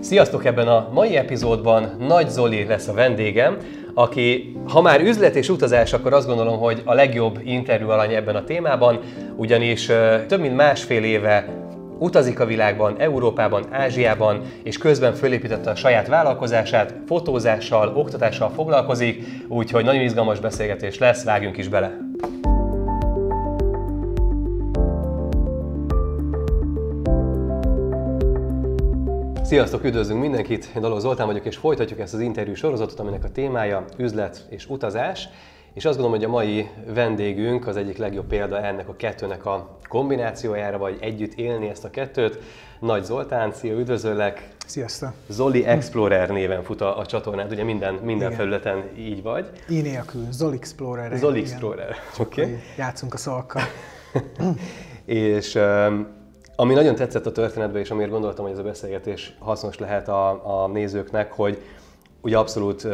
Sziasztok! Ebben a mai epizódban Nagy Zoli lesz a vendégem, aki, ha már üzlet és utazás, akkor azt gondolom, hogy a legjobb interjú alany ebben a témában, ugyanis több mint másfél éve utazik a világban, Európában, Ázsiában, és közben fölépítette a saját vállalkozását, fotózással, oktatással foglalkozik, úgyhogy nagyon izgalmas beszélgetés lesz, vágjunk is bele! Sziasztok, üdvözlünk mindenkit! Én Daló Zoltán vagyok, és folytatjuk ezt az interjú sorozatot, aminek a témája üzlet és utazás. És azt gondolom, hogy a mai vendégünk az egyik legjobb példa ennek a kettőnek a kombinációjára, vagy együtt élni ezt a kettőt. Nagy Zoltán, szia, üdvözöllek! Sziasztok! Zoli Explorer néven fut a, a csatornád, ugye minden, minden felületen így vagy. I nélkül, Zoli Explorer. Zoli Explorer, oké. Okay. Játszunk a szavakkal. és um, ami nagyon tetszett a történetben, és amiért gondoltam, hogy ez a beszélgetés hasznos lehet a, a nézőknek, hogy ugye abszolút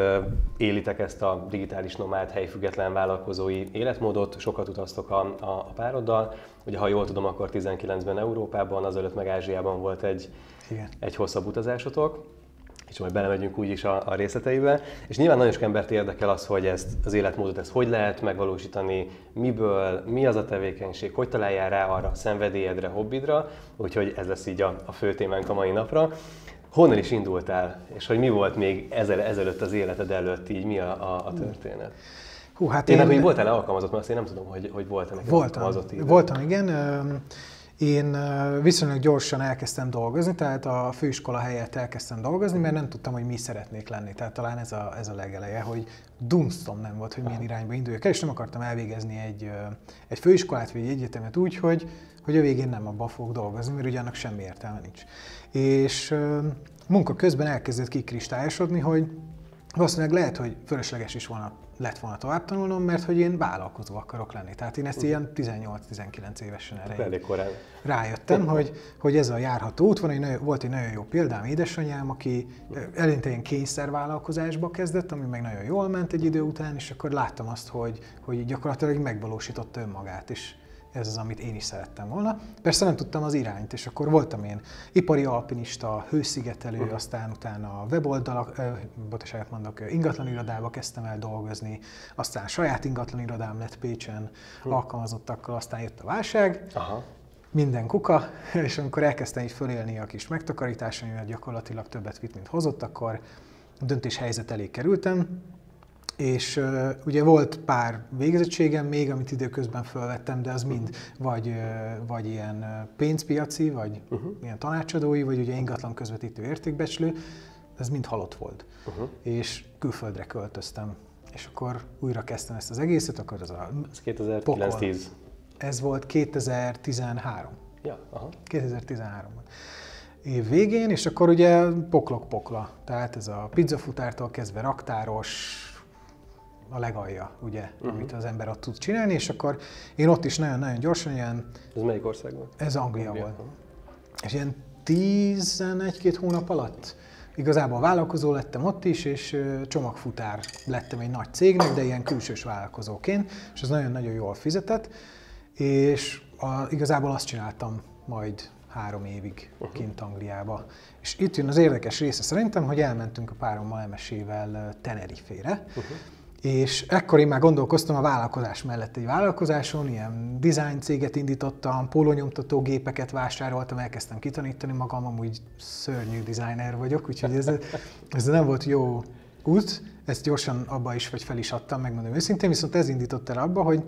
élitek ezt a digitális nomád, helyfüggetlen vállalkozói életmódot, sokat utaztok a, a, a pároddal. Ugye, ha jól tudom, akkor 19-ben Európában, azelőtt meg Ázsiában volt egy, Igen. egy hosszabb utazásotok és majd belemegyünk úgyis a, a részleteibe. És nyilván nagyon sok embert érdekel az, hogy ezt az életmódot ezt hogy lehet megvalósítani, miből, mi az a tevékenység, hogy találjál rá arra a szenvedélyedre, hobbidra, úgyhogy ez lesz így a, a fő témánk a mai napra. Honnan is indultál, és hogy mi volt még ezel, ezelőtt az életed előtt, így mi a, a, a történet? Hú, hát én, én voltál alkalmazott, mert azt én nem tudom, hogy, hogy voltam voltam, alkalmazott. Voltam, igen. Én viszonylag gyorsan elkezdtem dolgozni, tehát a főiskola helyett elkezdtem dolgozni, mert nem tudtam, hogy mi szeretnék lenni. Tehát talán ez a, ez a legeleje, hogy dunsztom nem volt, hogy milyen irányba induljak el, és nem akartam elvégezni egy, egy főiskolát vagy egy egyetemet úgy, hogy, hogy a végén nem abban fogok dolgozni, mert ugye annak semmi értelme nincs. És munka közben elkezdett kikristályosodni, hogy valószínűleg lehet, hogy fölösleges is volna, lett volna tovább tanulnom, mert hogy én vállalkozó akarok lenni. Tehát én ezt uh. ilyen 18-19 évesen erre rájöttem, hogy, hogy ez a járható út. Van egy nagyon, volt egy nagyon jó példám, édesanyám, aki eleinte ilyen kényszervállalkozásba kezdett, ami meg nagyon jól ment egy idő után, és akkor láttam azt, hogy, hogy gyakorlatilag megvalósította önmagát, és ez az, amit én is szerettem volna. Persze nem tudtam az irányt, és akkor voltam én ipari alpinista, hőszigetelő, uh-huh. aztán utána weboldalak, äh, bocsánat mondok, ingatlan irodába kezdtem el dolgozni, aztán saját ingatlan irodám lett Pécsen, uh-huh. alkalmazottakkal, aztán jött a válság, Aha. minden kuka, és amikor elkezdtem így fölélni a kis megtakarításomat, gyakorlatilag többet vitt, mint hozott, akkor döntéshelyzet elé kerültem, és uh, ugye volt pár végzettségem még, amit időközben felvettem, de az mind uh-huh. vagy, uh, vagy ilyen pénzpiaci, vagy uh-huh. ilyen tanácsadói, vagy ugye ingatlan közvetítő értékbecslő, ez mind halott volt. Uh-huh. És külföldre költöztem. És akkor újra kezdtem ezt az egészet, akkor az a Ez 2009-10. Ez volt 2013. Ja, aha. 2013-ban év végén, és akkor ugye poklok-pokla. Tehát ez a pizzafutártól kezdve raktáros, a legalja, ugye, uh-huh. amit az ember ott tud csinálni, és akkor én ott is nagyon-nagyon gyorsan ilyen... Ez melyik ország volt? Ez Anglia, Anglia. volt. És ilyen 11-két hónap alatt igazából vállalkozó lettem ott is, és csomagfutár lettem egy nagy cégnek, de ilyen külsős vállalkozóként, és az nagyon-nagyon jól fizetett, és a, igazából azt csináltam majd három évig uh-huh. kint Angliába. És itt jön az érdekes része szerintem, hogy elmentünk a párommal emesével Tenerife-re, uh-huh és ekkor én már gondolkoztam a vállalkozás mellett egy vállalkozáson, ilyen design céget indítottam, pólónyomtató gépeket vásároltam, elkezdtem kitanítani magam, amúgy szörnyű designer vagyok, úgyhogy ez, ez nem volt jó út, ezt gyorsan abba is, vagy fel is adtam, megmondom őszintén, viszont ez indított el abba, hogy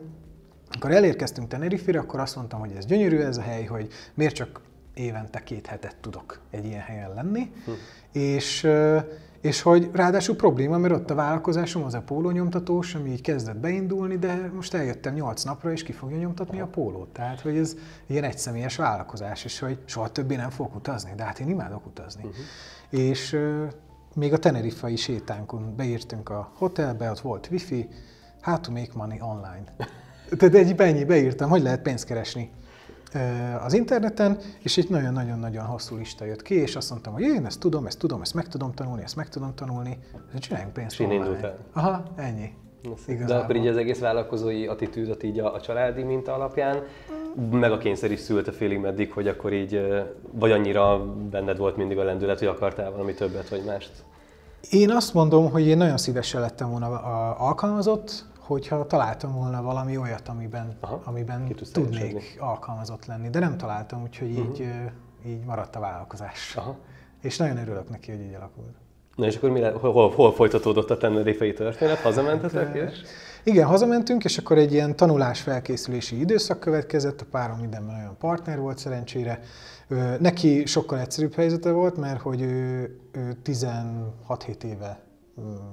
amikor elérkeztünk Tenerife-re, akkor azt mondtam, hogy ez gyönyörű ez a hely, hogy miért csak évente két hetet tudok egy ilyen helyen lenni, hm. és és hogy ráadásul probléma, mert ott a vállalkozásom az a pólónyomtatós, ami így kezdett beindulni, de most eljöttem 8 napra, és ki fogja nyomtatni a pólót. Tehát, hogy ez ilyen egyszemélyes vállalkozás, és hogy soha többé nem fogok utazni, de hát én imádok utazni. Uh-huh. És uh, még a tenerifai sétánkon beírtunk a hotelbe, ott volt wifi, how to make money online. Tehát egy ennyi beírtam, hogy lehet pénzt keresni az interneten, és egy nagyon-nagyon-nagyon hosszú lista jött ki, és azt mondtam, hogy én ezt tudom, ezt tudom, ezt meg tudom tanulni, ezt meg tudom tanulni, csináljunk pénzt. És indult Aha, ennyi. De akkor így az egész vállalkozói attitűdot így a, a családi minta alapján meg a kényszer is szülte félig meddig, hogy akkor így, vagy annyira benned volt mindig a lendület, hogy akartál valami többet, vagy mást? Én azt mondom, hogy én nagyon szívesen lettem volna alkalmazott, hogyha találtam volna valami olyat, amiben, Aha, amiben tudnék alkalmazott lenni, de nem találtam, úgyhogy uh-huh. így, így maradt a vállalkozás. Aha. És nagyon örülök neki, hogy így alakult. Na és akkor mi le, hol, hol folytatódott a tenerife történet? Hazamentetek hát, és? Igen, hazamentünk, és akkor egy ilyen tanulás-felkészülési időszak következett, a párom mindenben olyan partner volt szerencsére. Neki sokkal egyszerűbb helyzete volt, mert hogy ő, ő 16-7 éve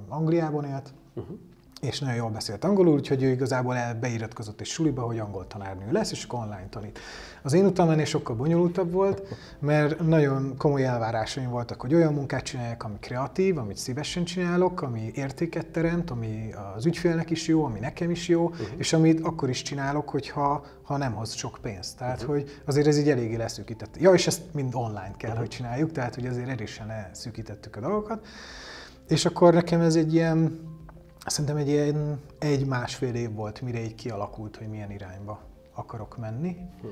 Angliában élt, uh-huh és nagyon jól beszélt angolul, úgyhogy ő igazából beiratkozott egy suliba, hogy angol tanárnő lesz, és online tanít. Az én utammenés sokkal bonyolultabb volt, mert nagyon komoly elvárásaim voltak, hogy olyan munkát csináljak, ami kreatív, amit szívesen csinálok, ami értéket teremt, ami az ügyfélnek is jó, ami nekem is jó, uh-huh. és amit akkor is csinálok, hogyha ha nem hoz sok pénzt. Tehát, uh-huh. hogy azért ez így eléggé leszűkített. Ja, és ezt mind online kell, uh-huh. hogy csináljuk, tehát, hogy azért erősen leszűkítettük a dolgokat. És akkor nekem ez egy ilyen Szerintem egy ilyen egy-másfél év volt, mire így kialakult, hogy milyen irányba akarok menni. Hm.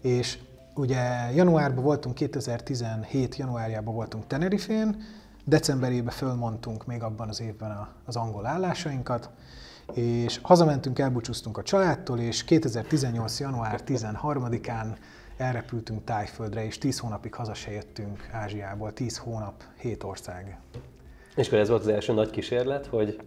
És ugye januárban voltunk, 2017 januárjában voltunk Tenerifén, decemberében fölmondtunk még abban az évben az angol állásainkat, és hazamentünk, elbúcsúztunk a családtól, és 2018. január 13-án elrepültünk Tájföldre, és 10 hónapig haza se jöttünk Ázsiából, 10 hónap, 7 ország. És akkor ez volt az első nagy kísérlet, hogy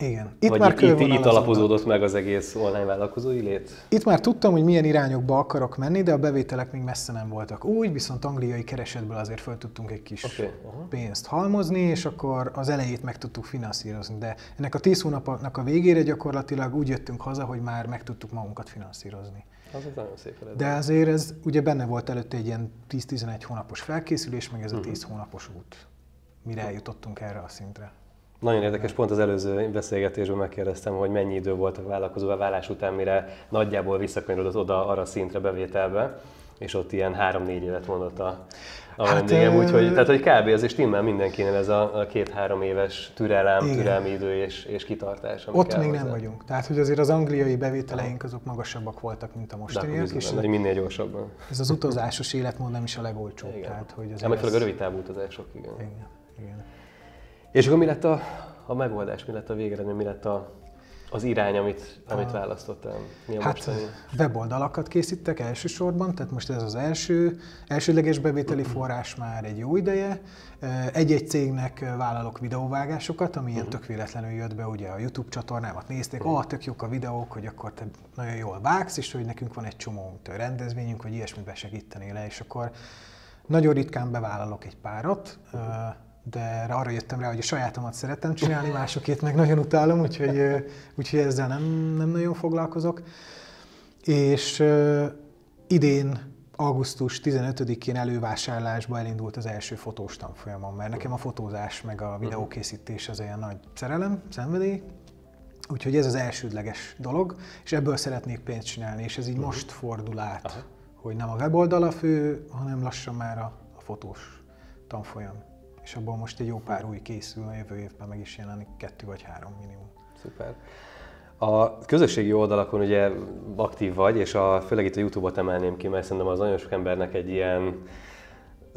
igen. Itt Vagy már itt, itt alapozódott meg az egész online vállalkozói lét? Itt már tudtam, hogy milyen irányokba akarok menni, de a bevételek még messze nem voltak úgy, viszont angliai keresetből azért föl tudtunk egy kis okay. uh-huh. pénzt halmozni, és akkor az elejét meg tudtuk finanszírozni. De ennek a 10 hónapnak a végére gyakorlatilag úgy jöttünk haza, hogy már meg tudtuk magunkat finanszírozni. Az az nagyon szép eredmény. De azért ez ugye benne volt előtte egy ilyen 10-11 hónapos felkészülés, meg ez a 10 uh-huh. hónapos út, mire eljutottunk erre a szintre. Nagyon érdekes, pont az előző beszélgetésben megkérdeztem, hogy mennyi idő volt a vállalkozó válás után, mire nagyjából visszakanyarodott oda arra a szintre bevételbe, és ott ilyen három-négy évet mondott a, a hát, vendégem, úgyhogy tehát, hogy kb. az is timmel mindenkinél ez a, a két-három éves türelem, igen. türelmi idő és, és kitartás. Ott még hozzá. nem vagyunk. Tehát, hogy azért az angliai bevételeink azok magasabbak voltak, mint a mostaniak. És benne, minél gyorsabban. Ez az utazásos életmód nem is a legolcsóbb. Igen. Tehát, hogy azért ja, ez... a rövid távú utazások, igen. igen. igen. És akkor mi lett a, a megoldás, mi lett a végeredmény, mi lett a, az irány, amit, amit választottál? Mi a hát mostani? weboldalakat készítek elsősorban, tehát most ez az első, elsődleges bevételi forrás már egy jó ideje. Egy-egy cégnek vállalok videóvágásokat, ami ilyen tök véletlenül jött be, ugye a YouTube csatornámat nézték, ah, tök jók a videók, hogy akkor te nagyon jól vágsz, és hogy nekünk van egy csomó rendezvényünk, hogy ilyesmit besegítenél le, és akkor nagyon ritkán bevállalok egy párat, de arra jöttem rá, hogy a sajátomat szeretem csinálni, másokét meg nagyon utálom, úgyhogy, úgyhogy ezzel nem, nem nagyon foglalkozok. És uh, idén augusztus 15-én elővásárlásba elindult az első fotós tanfolyamon, mert nekem a fotózás meg a videókészítés az olyan nagy szerelem, szenvedély, úgyhogy ez az elsődleges dolog, és ebből szeretnék pénzt csinálni, és ez így uh-huh. most fordul át, Aha. hogy nem a weboldal a fő, hanem lassan már a, a fotós tanfolyam és abból most egy jó pár új készül, a jövő évben meg is jelenik kettő vagy három minimum. Szuper. A közösségi oldalakon ugye aktív vagy, és a, főleg itt a Youtube-ot emelném ki, mert szerintem az nagyon sok embernek egy ilyen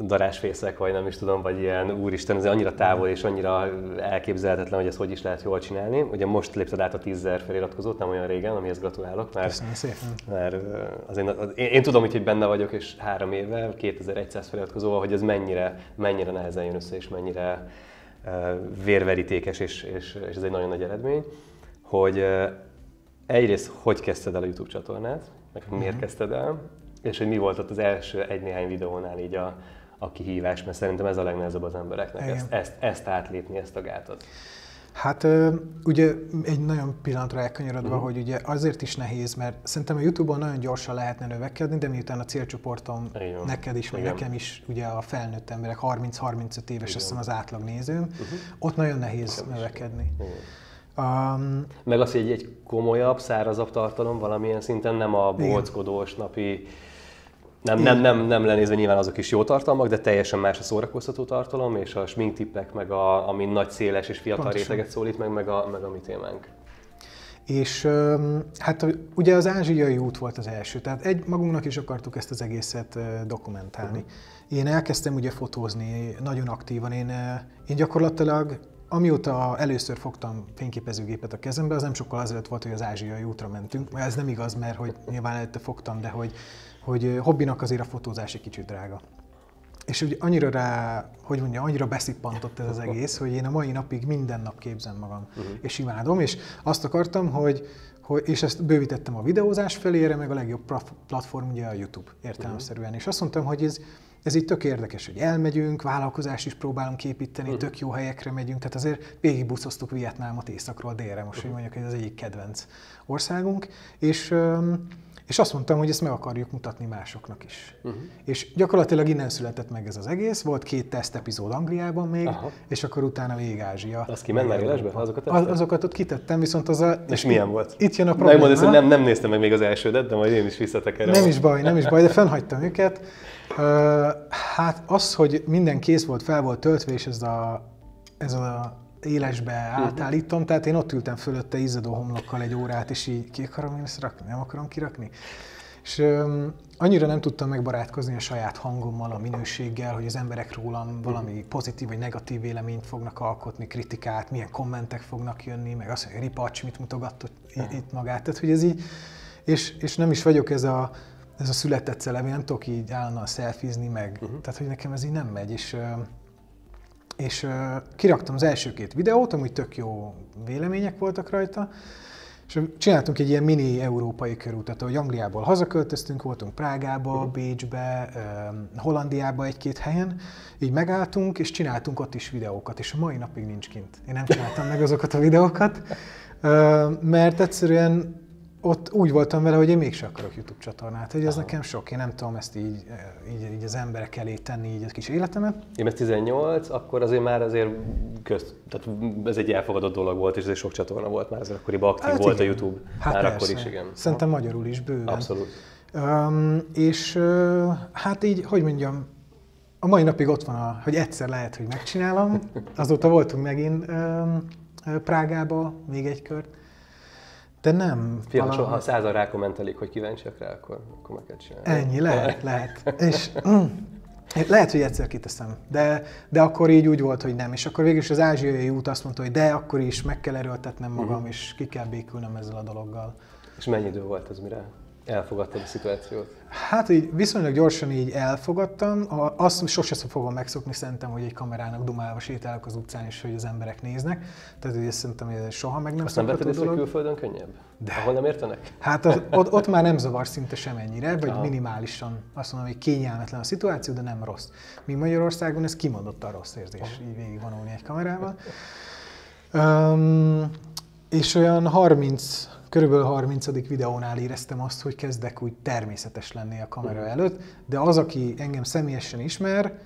darásfészek, vagy nem is tudom, vagy ilyen úristen, ez annyira távol és annyira elképzelhetetlen, hogy ezt hogy is lehet jól csinálni. Ugye most lépted át a 10.000 feliratkozót, nem olyan régen, amihez gratulálok. Mert, Köszönöm szépen. Mert azért, az, én, én, tudom, hogy benne vagyok, és három éve, 2100 feliratkozóval, hogy ez mennyire, mennyire nehezen jön össze, és mennyire uh, vérverítékes, és, és, és ez egy nagyon nagy eredmény, hogy uh, egyrészt hogy kezdted el a YouTube csatornát, meg miért uh-huh. kezdted el, és hogy mi volt ott az első egy-néhány videónál így a, a kihívás, mert szerintem ez a legnehezebb az embereknek, ezt, ezt, ezt átlépni, ezt a gátot. Hát ugye egy nagyon pillanatra elkanyarodva, uh-huh. hogy ugye azért is nehéz, mert szerintem a Youtube-on nagyon gyorsan lehetne növekedni, de miután a célcsoportom Igen. neked is, meg nekem is, ugye a felnőtt emberek 30-35 éves, azt az átlag nézőm, uh-huh. ott nagyon nehéz nekem növekedni. Um, meg az, hogy egy, egy komolyabb, szárazabb tartalom valamilyen szinten, nem a bolckodós napi nem, nem, nem, nem lenézve nyilván azok is jó tartalmak, de teljesen más a szórakoztató tartalom, és a sminktippek, meg a, ami nagy, széles és fiatal Pontosan. réteget szólít meg, meg a, meg a mi témánk. És hát ugye az ázsiai út volt az első, tehát egy, magunknak is akartuk ezt az egészet dokumentálni. Uh-huh. Én elkezdtem ugye fotózni nagyon aktívan, én, én gyakorlatilag amióta először fogtam fényképezőgépet a kezembe, az nem sokkal azelőtt volt, hogy az ázsiai útra mentünk. Ez nem igaz, mert hogy nyilván előtte fogtam, de hogy, hogy hobbinak azért a fotózás egy kicsit drága. És úgy annyira rá, hogy mondja, annyira beszippantott ez az egész, hogy én a mai napig minden nap képzem magam, uh-huh. és imádom, és azt akartam, hogy, hogy, és ezt bővítettem a videózás felére, meg a legjobb platform ugye a YouTube értelemszerűen. Uh-huh. És azt mondtam, hogy ez, ez így tök érdekes, hogy elmegyünk, vállalkozást is próbálunk építeni, uh-huh. tök jó helyekre megyünk, tehát azért végigbuszoztuk Vietnámot északról délre, most, uh-huh. hogy mondjuk ez az egyik kedvenc országunk, és és azt mondtam, hogy ezt meg akarjuk mutatni másoknak is. Uh-huh. És gyakorlatilag innen született meg ez az egész. Volt két teszt epizód Angliában még, Aha. és akkor utána végig Ázsia. Azt már élesbe? Azokat, az, azokat ott kitettem, viszont az a... És milyen volt? Itt jön a probléma. Megmondod, hogy nem, nem néztem meg még az elsődet, de majd én is visszatekerem. Nem is baj, nem is baj, de fennhagytam őket. Uh, hát az, hogy minden kész volt, fel volt töltve, és ez a, ez a élesbe átállítom, tehát én ott ültem fölötte izzadó homlokkal egy órát, és így ki akarom én ezt rakni, nem akarom kirakni. És um, annyira nem tudtam megbarátkozni a saját hangommal, a minőséggel, hogy az emberek rólam valami pozitív vagy negatív véleményt fognak alkotni, kritikát, milyen kommentek fognak jönni, meg az, hogy Ripacs mit mutogatott itt magát. Tehát, hogy ez így, és, és nem is vagyok ez a, ez a született szelem, én nem tudok így állandóan szelfizni, meg, uh-huh. tehát, hogy nekem ez így nem megy, és és uh, kiraktam az első két videót, amúgy tök jó vélemények voltak rajta, és csináltunk egy ilyen mini európai körútat, ahogy Angliából hazaköltöztünk, voltunk Prágába, uh Bécsbe, uh, Hollandiába egy-két helyen, így megálltunk, és csináltunk ott is videókat, és a mai napig nincs kint. Én nem csináltam meg azokat a videókat, uh, mert egyszerűen ott úgy voltam vele, hogy én mégsem akarok YouTube csatornát, hogy ez Aha. nekem sok, én nem tudom ezt így, így, így az emberek elé tenni így a kis életemet. Én ez 18, akkor azért már azért közt, tehát ez egy elfogadott dolog volt, és ez sok csatorna volt már, azért akkoriban aktív hát volt igen. a YouTube. Hát már persze. akkor is, igen. Szerintem magyarul is bőven. Abszolút. Um, és uh, hát így, hogy mondjam, a mai napig ott van, a, hogy egyszer lehet, hogy megcsinálom. Azóta voltunk megint um, Prágába még egy kört de nem. Fiam, valami... ha százal rákommentelik, hogy kíváncsiak rá, akkor, akkor meg kell csinálni. Ennyi, lehet, lehet. És mm, lehet, hogy egyszer kiteszem, de, de akkor így úgy volt, hogy nem. És akkor végül is az ázsiai út azt mondta, hogy de akkor is meg kell erőltetnem magam, uh-huh. és ki kell békülnem ezzel a dologgal. És mennyi idő volt ez, mire elfogadtad a szituációt? Hát így viszonylag gyorsan így elfogadtam. Azt sosem fogom megszokni szerintem, hogy egy kamerának dumálva sétálok az utcán, és hogy az emberek néznek. Tehát ezt szerintem hogy ez soha meg nem Azt nem vetted észre, külföldön könnyebb? De. Ahol nem értenek? Hát az, ott, ott, már nem zavar szinte semennyire, vagy Aha. minimálisan. Azt mondom, hogy kényelmetlen a szituáció, de nem rossz. Mi Magyarországon ez kimondottan rossz érzés, így végigvonulni egy kamerával. Um, és olyan 30 körülbelül 30. videónál éreztem azt, hogy kezdek úgy természetes lenni a kamera előtt, de az, aki engem személyesen ismer,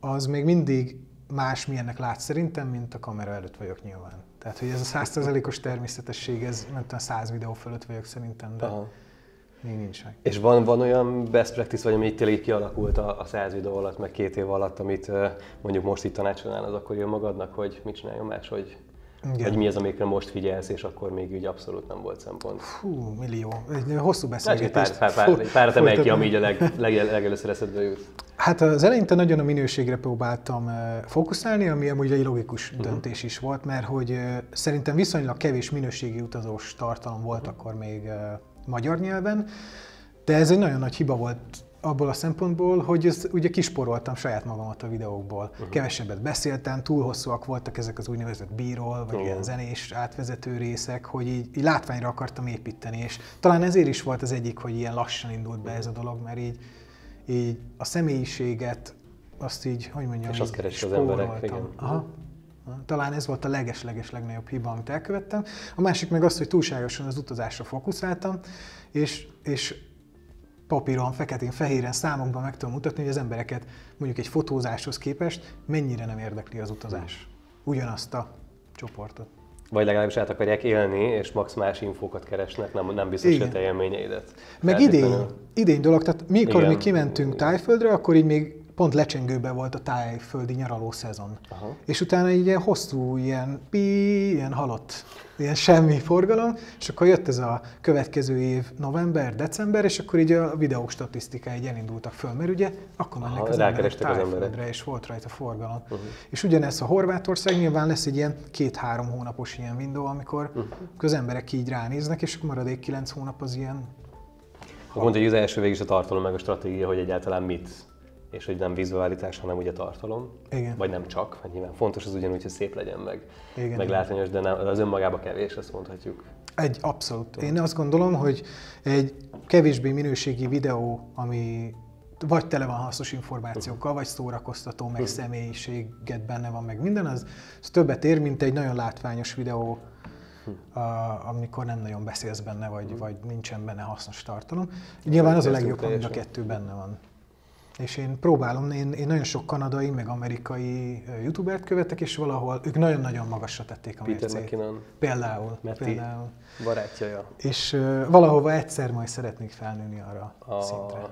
az még mindig más milyennek lát szerintem, mint a kamera előtt vagyok nyilván. Tehát, hogy ez a százszerzelékos természetesség, ez nem tudom, száz videó fölött vagyok szerintem, de Aha. még nincs meg. És van, van olyan best practice, vagy ami itt tényleg kialakult a, a száz videó alatt, meg két év alatt, amit mondjuk most itt tanácsolnál az akkor jön magadnak, hogy mit csináljon más, hogy igen. Hogy mi az, amikre most figyelsz, és akkor még úgy abszolút nem volt szempont. Hú, millió. Egy hosszú beszélgetés. Pár, pár, pár, párat emelj ki, ami így a leg, leg, legelőször eszedbe jut. Hát az eleinte nagyon a minőségre próbáltam fókuszálni, ami amúgy egy logikus uh-huh. döntés is volt, mert hogy szerintem viszonylag kevés minőségi utazós tartalom volt uh-huh. akkor még magyar nyelven, de ez egy nagyon nagy hiba volt abból a szempontból, hogy ezt ugye kisporoltam saját magamat a videókból. Uh-huh. Kevesebbet beszéltem, túl hosszúak voltak ezek az úgynevezett bíról, vagy uh-huh. ilyen zenés átvezető részek, hogy így, így látványra akartam építeni, és talán ezért is volt az egyik, hogy ilyen lassan indult be ez a dolog, mert így, így a személyiséget azt így, hogy mondjam, És azt keresik az emberek, igen. Aha. Talán ez volt a leges-leges legnagyobb hiba, amit elkövettem. A másik meg az, hogy túlságosan az utazásra fókuszáltam, és, és papíron, feketén-fehéren számokban meg tudom mutatni, hogy az embereket mondjuk egy fotózáshoz képest mennyire nem érdekli az utazás. Ugyanazt a csoportot. Vagy legalábbis át akarják élni, és max más infókat keresnek, nem, nem biztos, hogy a te élményeidet. Meg idény, idény dolog, tehát mikor Igen. mi kimentünk Tájföldre, akkor így még pont lecsengőben volt a tájföldi nyaraló szezon. Aha. És utána így ilyen hosszú, ilyen pi, ilyen halott, ilyen semmi forgalom, és akkor jött ez a következő év november, december, és akkor így a videók statisztikái elindultak föl, mert ugye akkor mennek Aha, az emberek az emberek. tájföldre, és volt rajta forgalom. Uh-huh. És ugyanez a Horvátország nyilván lesz egy ilyen két-három hónapos ilyen window, amikor uh-huh. az emberek így ránéznek, és akkor maradék kilenc hónap az ilyen Mondta, hogy az első végig is a tartalom, meg a stratégia, hogy egyáltalán mit, és hogy nem vizualitás, hanem ugye tartalom. Igen. Vagy nem csak, mert nyilván fontos az ugyanúgy, hogy szép legyen meg, Igen, meg látványos, de nem, az önmagába kevés, azt mondhatjuk. Egy abszolút. Én azt gondolom, hogy egy kevésbé minőségi videó, ami vagy tele van hasznos információkkal, vagy szórakoztató, meg személyiséget benne van, meg minden, az, az többet ér, mint egy nagyon látványos videó, a, amikor nem nagyon beszélsz benne, vagy, vagy nincsen benne hasznos tartalom. Nyilván az a legjobb, mind a kettő benne van. És én próbálom, én, én nagyon sok kanadai, meg amerikai youtubert követek, és valahol ők nagyon-nagyon magasra tették a Peter mércét. McKinnon, Például, Meti. például. barátjaja. És uh, valahova egyszer majd szeretnék felnőni arra a szintre.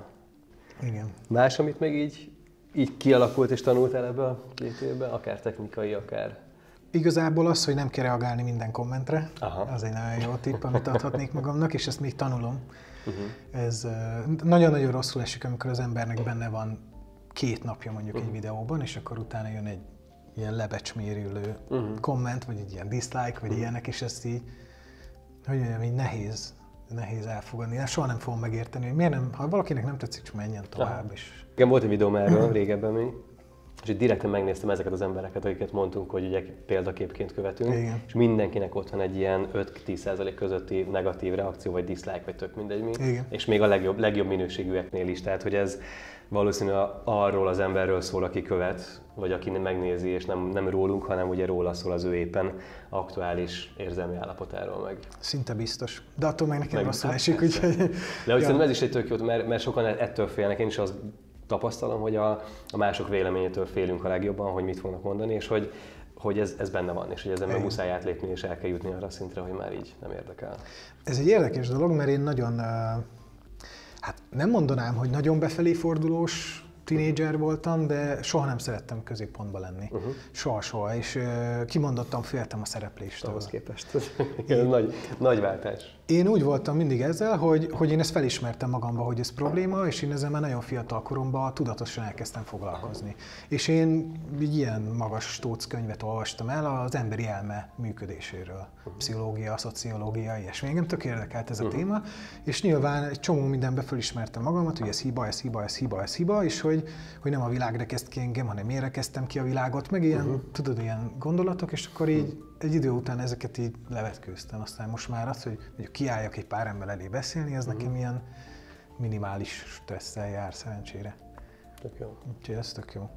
Igen. Más, amit még így, így kialakult és tanultál ebbe a két évben, akár technikai, akár Igazából az, hogy nem kell reagálni minden kommentre, Aha. az egy nagyon jó tipp, amit adhatnék magamnak, és ezt még tanulom. uh-huh. Ez nagyon-nagyon rosszul esik, amikor az embernek benne van két napja mondjuk egy videóban, és akkor utána jön egy ilyen lebecsmérülő Uh-huh. komment, vagy egy ilyen dislike, vagy ilyenek, és ezt így, hogy mondjam, így nehéz, nehéz elfogadni. Én soha nem fogom megérteni, hogy miért nem, ha valakinek nem tetszik, csak menjen tovább. És Igen, volt egy videóm erről régebben még, és így direkten megnéztem ezeket az embereket, akiket mondtunk, hogy ugye példaképként követünk, Igen. és mindenkinek ott van egy ilyen 5-10% közötti negatív reakció, vagy dislike, vagy tök mindegy mi, Igen. és még a legjobb, legjobb minőségűeknél is, tehát hogy ez valószínűleg arról az emberről szól, aki követ, vagy aki megnézi, és nem, nem rólunk, hanem ugye róla szól az ő éppen aktuális érzelmi állapotáról meg. Szinte biztos. De attól meg nekem Meg- rosszul hát esik, úgyhogy... De hogy Ja. szerintem ez is egy tök jó, mert, mert sokan ettől félnek, én is azt tapasztalom, hogy a, a mások véleményétől félünk a legjobban, hogy mit fognak mondani, és hogy, hogy ez, ez benne van, és hogy ezen meg muszáj átlépni, és el kell jutni arra a szintre, hogy már így nem érdekel. Ez egy érdekes dolog, mert én nagyon, hát nem mondanám, hogy nagyon befelé fordulós tinédzser voltam, de soha nem szerettem középpontba lenni. Uh-huh. Soha, soha, és ö, kimondottan féltem a szerepléstől. Ahhoz képest. Ez nagy, nagy váltás. Én úgy voltam mindig ezzel, hogy, hogy én ezt felismertem magamba, hogy ez probléma, és én ezzel már nagyon fiatal koromban tudatosan elkezdtem foglalkozni. És én egy ilyen magas stóc könyvet olvastam el az emberi elme működéséről. Pszichológia, szociológia, ilyesmi. Engem tök érdekelt ez a téma, és nyilván egy csomó mindenbe felismertem magamat, hogy ez hiba, ez hiba, ez hiba, ez hiba, és hogy, hogy nem a világ rekezt ki engem, hanem én rekeztem ki a világot, meg ilyen, uh-huh. tudod, ilyen gondolatok, és akkor így egy idő után ezeket így levetkőztem. Aztán most már az, hogy mondjuk kiálljak egy pár ember elé beszélni, ez nekem ilyen minimális stresszel jár szerencsére. Tök jó. Úgyhogy ez tök jó.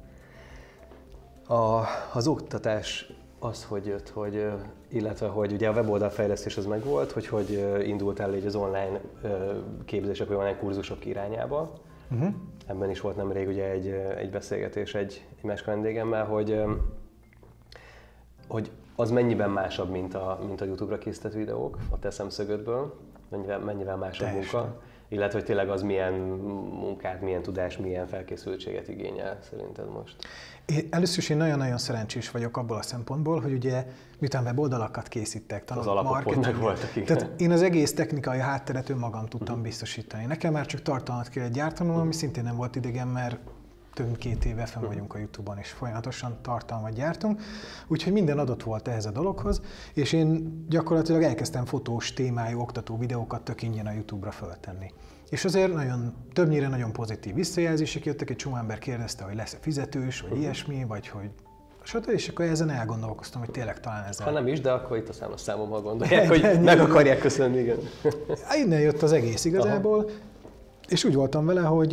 A, az oktatás az, hogy jött, hogy, illetve hogy ugye a weboldalfejlesztés az megvolt, hogy hogy ö, indultál így az online képzések vagy online kurzusok irányába. Uh-huh. Ebben is volt nemrég ugye egy, egy beszélgetés egy, egy másik vendégemmel, hogy, hogy az mennyiben másabb, mint a, mint a YouTube-ra készített videók a te szemszögödből, mennyivel, mennyivel másabb Teljesen. munka, illetve hogy tényleg az milyen munkát, milyen tudás, milyen felkészültséget igényel szerinted most. Én, először is én nagyon-nagyon szerencsés vagyok abból a szempontból, hogy ugye miután weboldalakat készítek, tanulok alapok pont marketinget, megvoltak, igen. Tehát én az egész technikai hátteret önmagam tudtam biztosítani. Nekem már csak tartalmat kellett gyártanom, ami szintén nem volt idegen, mert több mint két éve fenn vagyunk a Youtube-on, és folyamatosan tartalmat gyártunk. Úgyhogy minden adott volt ehhez a dologhoz, és én gyakorlatilag elkezdtem fotós témájú oktató videókat tök ingyen a Youtube-ra föltenni. És azért nagyon, többnyire nagyon pozitív visszajelzések jöttek, egy csomó ember kérdezte, hogy lesz-e fizetős, vagy ilyesmi, vagy hogy stb. És akkor ezen elgondolkoztam, hogy tényleg talán ezzel Ha nem is, de akkor itt a számos számommal gondolják, hogy Ennyi. meg akarják köszönni, igen. Innen jött az egész igazából, és úgy voltam vele, hogy